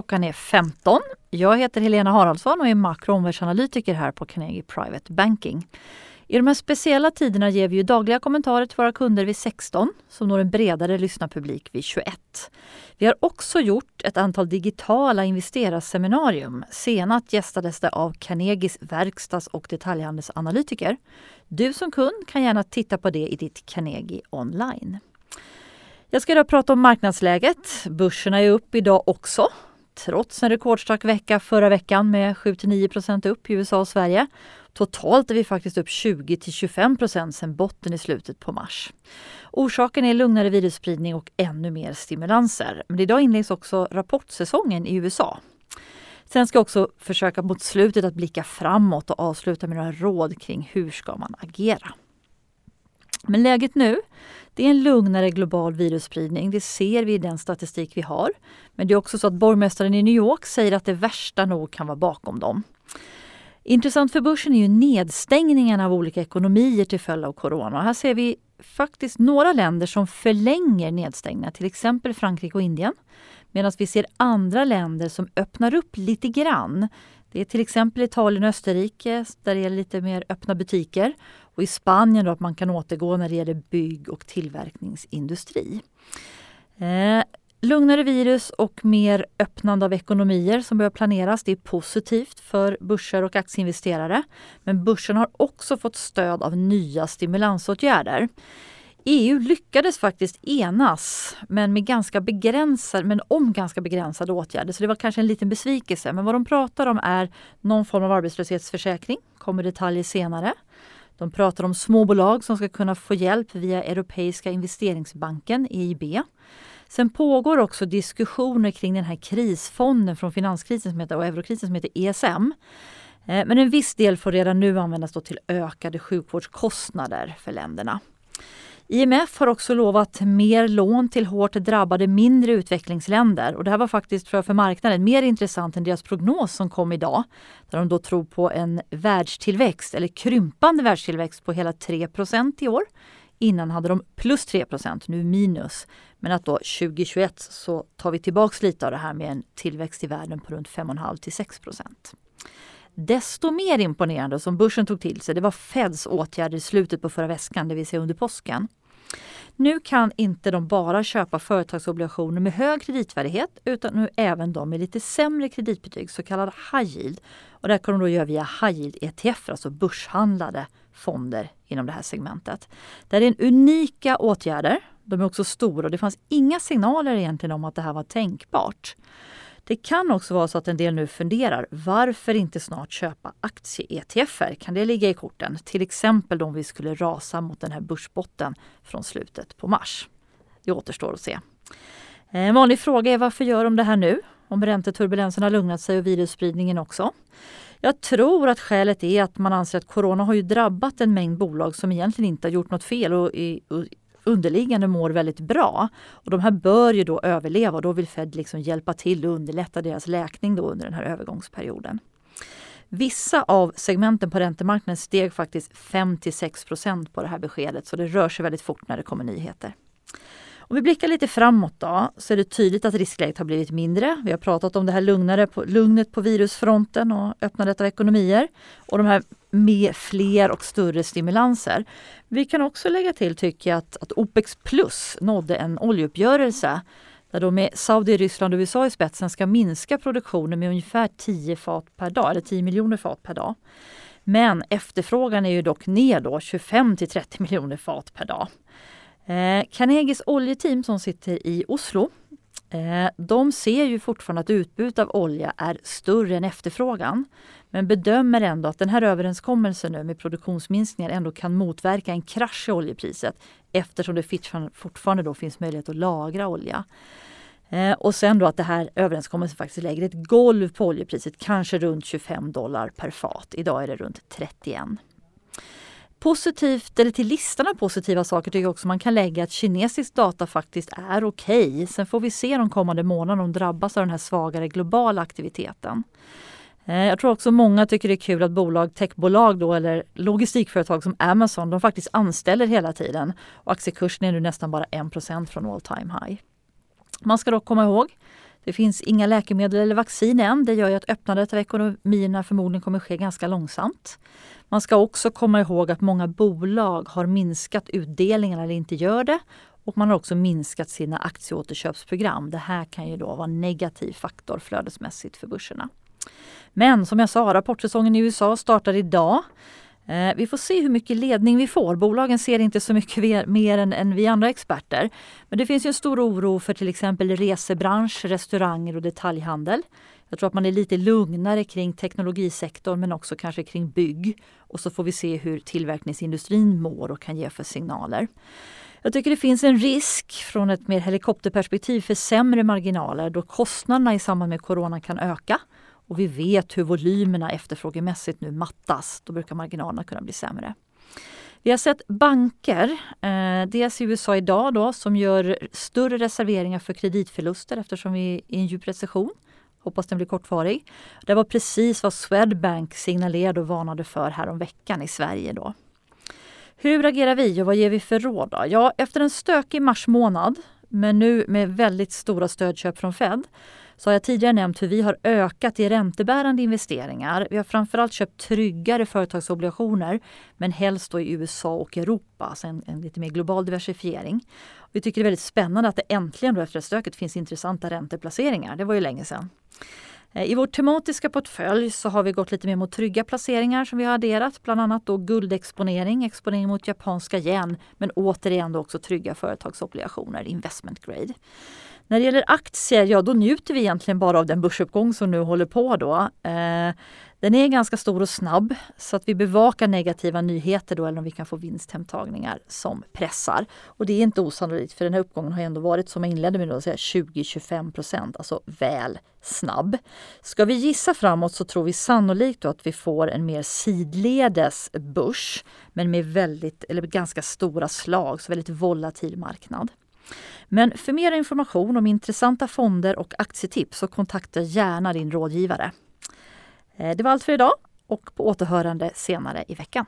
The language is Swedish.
Klockan är 15. Jag heter Helena Haraldsson och är makro och omvärldsanalytiker här på Carnegie Private Banking. I de här speciella tiderna ger vi ju dagliga kommentarer till våra kunder vid 16 som når en bredare lyssnarpublik vid 21. Vi har också gjort ett antal digitala investerarseminarium. Senast gästades det av Carnegies verkstads och detaljhandelsanalytiker. Du som kund kan gärna titta på det i ditt Carnegie online. Jag ska idag prata om marknadsläget. Börserna är upp idag också. Trots en rekordstark vecka förra veckan med 7-9 upp i USA och Sverige. Totalt är vi faktiskt upp 20-25% sedan botten i slutet på mars. Orsaken är lugnare virusspridning och ännu mer stimulanser. Men idag inleds också rapportsäsongen i USA. Sen ska jag också försöka mot slutet att blicka framåt och avsluta med några råd kring hur ska man agera. Men läget nu, det är en lugnare global virusspridning. Det ser vi i den statistik vi har. Men det är också så att borgmästaren i New York säger att det värsta nog kan vara bakom dem. Intressant för börsen är ju nedstängningen av olika ekonomier till följd av corona. Här ser vi faktiskt några länder som förlänger nedstängningar, till exempel Frankrike och Indien. Medan vi ser andra länder som öppnar upp lite grann. Det är till exempel Italien och Österrike där det är lite mer öppna butiker. Och i Spanien då att man kan återgå när det gäller bygg och tillverkningsindustri. Eh, lugnare virus och mer öppnande av ekonomier som börjar planeras. Det är positivt för börser och aktieinvesterare. Men börsen har också fått stöd av nya stimulansåtgärder. EU lyckades faktiskt enas men, med ganska begränsad, men om ganska begränsade åtgärder. Så det var kanske en liten besvikelse. Men vad de pratar om är någon form av arbetslöshetsförsäkring. kommer detaljer senare. De pratar om småbolag som ska kunna få hjälp via Europeiska investeringsbanken, EIB. Sen pågår också diskussioner kring den här krisfonden från finanskrisen som heter, och eurokrisen som heter ESM. Eh, men en viss del får redan nu användas till ökade sjukvårdskostnader för länderna. IMF har också lovat mer lån till hårt drabbade mindre utvecklingsländer. Och det här var faktiskt för, för marknaden mer intressant än deras prognos som kom idag. Där de då tror på en världstillväxt, eller krympande världstillväxt på hela 3% i år. Innan hade de plus 3% nu minus. Men att då 2021 så tar vi tillbaks lite av det här med en tillväxt i världen på runt 5,5 till 6% Desto mer imponerande som börsen tog till sig det var Feds åtgärder i slutet på förra veckan, det vill säga under påsken. Nu kan inte de bara köpa företagsobligationer med hög kreditvärdighet utan nu även de med lite sämre kreditbetyg, så kallad high yield. Och det kan de då göra via high yield ETF, alltså börshandlade fonder inom det här segmentet. Det här är en unika åtgärder. De är också stora och det fanns inga signaler egentligen om att det här var tänkbart. Det kan också vara så att en del nu funderar, varför inte snart köpa aktie-ETFer? Kan det ligga i korten? Till exempel om vi skulle rasa mot den här börsbotten från slutet på mars. Det återstår att se. En vanlig fråga är varför gör de det här nu? Om ränteturbulensen har lugnat sig och virusspridningen också. Jag tror att skälet är att man anser att corona har ju drabbat en mängd bolag som egentligen inte har gjort något fel och i, underliggande mår väldigt bra. Och de här bör ju då överleva och då vill Fed liksom hjälpa till och underlätta deras läkning då under den här övergångsperioden. Vissa av segmenten på räntemarknaden steg faktiskt 5 6% på det här beskedet så det rör sig väldigt fort när det kommer nyheter. Om vi blickar lite framåt då så är det tydligt att riskläget har blivit mindre. Vi har pratat om det här lugnare på, lugnet på virusfronten och öppnandet av ekonomier och de här med fler och större stimulanser. Vi kan också lägga till tycker jag att, att OPEX plus nådde en oljeuppgörelse där de med Saudi, Ryssland och USA i spetsen ska minska produktionen med ungefär 10 fat per dag, eller 10 miljoner fat per dag. Men efterfrågan är ju dock ner då 25 till 30 miljoner fat per dag. Eh, Carnegies oljeteam som sitter i Oslo eh, de ser ju fortfarande att utbudet av olja är större än efterfrågan. Men bedömer ändå att den här överenskommelsen nu med produktionsminskningar ändå kan motverka en krasch i oljepriset eftersom det fortfarande då finns möjlighet att lagra olja. Eh, och sen då att det här överenskommelsen faktiskt lägger ett golv på oljepriset, kanske runt 25 dollar per fat. Idag är det runt 31. Positivt, eller till listan av positiva saker tycker jag också man kan lägga att kinesisk data faktiskt är okej. Okay. Sen får vi se de kommande månaderna om de drabbas av den här svagare globala aktiviteten. Eh, jag tror också många tycker det är kul att bolag, techbolag då, eller logistikföretag som Amazon, de faktiskt anställer hela tiden. Och aktiekursen är nu nästan bara 1% från all time high. Man ska dock komma ihåg det finns inga läkemedel eller vaccin än. Det gör ju att öppnandet av ekonomierna förmodligen kommer ske ganska långsamt. Man ska också komma ihåg att många bolag har minskat utdelningarna eller inte gör det. Och man har också minskat sina aktieåterköpsprogram. Det här kan ju då vara en negativ faktor flödesmässigt för börserna. Men som jag sa, rapportsäsongen i USA startar idag. Eh, vi får se hur mycket ledning vi får. Bolagen ser inte så mycket mer än, än vi andra experter. Men det finns en stor oro för till exempel resebransch, restauranger och detaljhandel. Jag tror att man är lite lugnare kring teknologisektorn men också kanske kring bygg. Och så får vi se hur tillverkningsindustrin mår och kan ge för signaler. Jag tycker det finns en risk från ett mer helikopterperspektiv för sämre marginaler då kostnaderna i samband med corona kan öka och vi vet hur volymerna efterfrågemässigt nu mattas. Då brukar marginalerna kunna bli sämre. Vi har sett banker, eh, dels i USA idag då, som gör större reserveringar för kreditförluster eftersom vi är i en djup recession. Hoppas den blir kortvarig. Det var precis vad Swedbank signalerade och varnade för häromveckan i Sverige. Då. Hur agerar vi och vad ger vi för råd? Då? Ja, efter en stökig mars månad, men nu med väldigt stora stödköp från Fed, så har jag tidigare nämnt hur vi har ökat i räntebärande investeringar. Vi har framförallt köpt tryggare företagsobligationer, men helst då i USA och Europa, alltså en, en lite mer global diversifiering. Vi tycker det är väldigt spännande att det äntligen då efter stöket finns intressanta ränteplaceringar. Det var ju länge sedan. Eh, I vår tematiska portfölj så har vi gått lite mer mot trygga placeringar som vi har adderat, bland annat då guldexponering, exponering mot japanska yen, men återigen då också trygga företagsobligationer, investment grade. När det gäller aktier, ja då njuter vi egentligen bara av den börsuppgång som nu håller på då. Eh, den är ganska stor och snabb så att vi bevakar negativa nyheter då eller om vi kan få vinsthemtagningar som pressar. Och det är inte osannolikt för den här uppgången har ändå varit som jag inledde med 20-25 procent, alltså väl snabb. Ska vi gissa framåt så tror vi sannolikt att vi får en mer sidledes börs men med väldigt, eller ganska stora slag, så väldigt volatil marknad. Men för mer information om intressanta fonder och aktietips så kontakta gärna din rådgivare. Eh, det var allt för idag och på återhörande senare i veckan.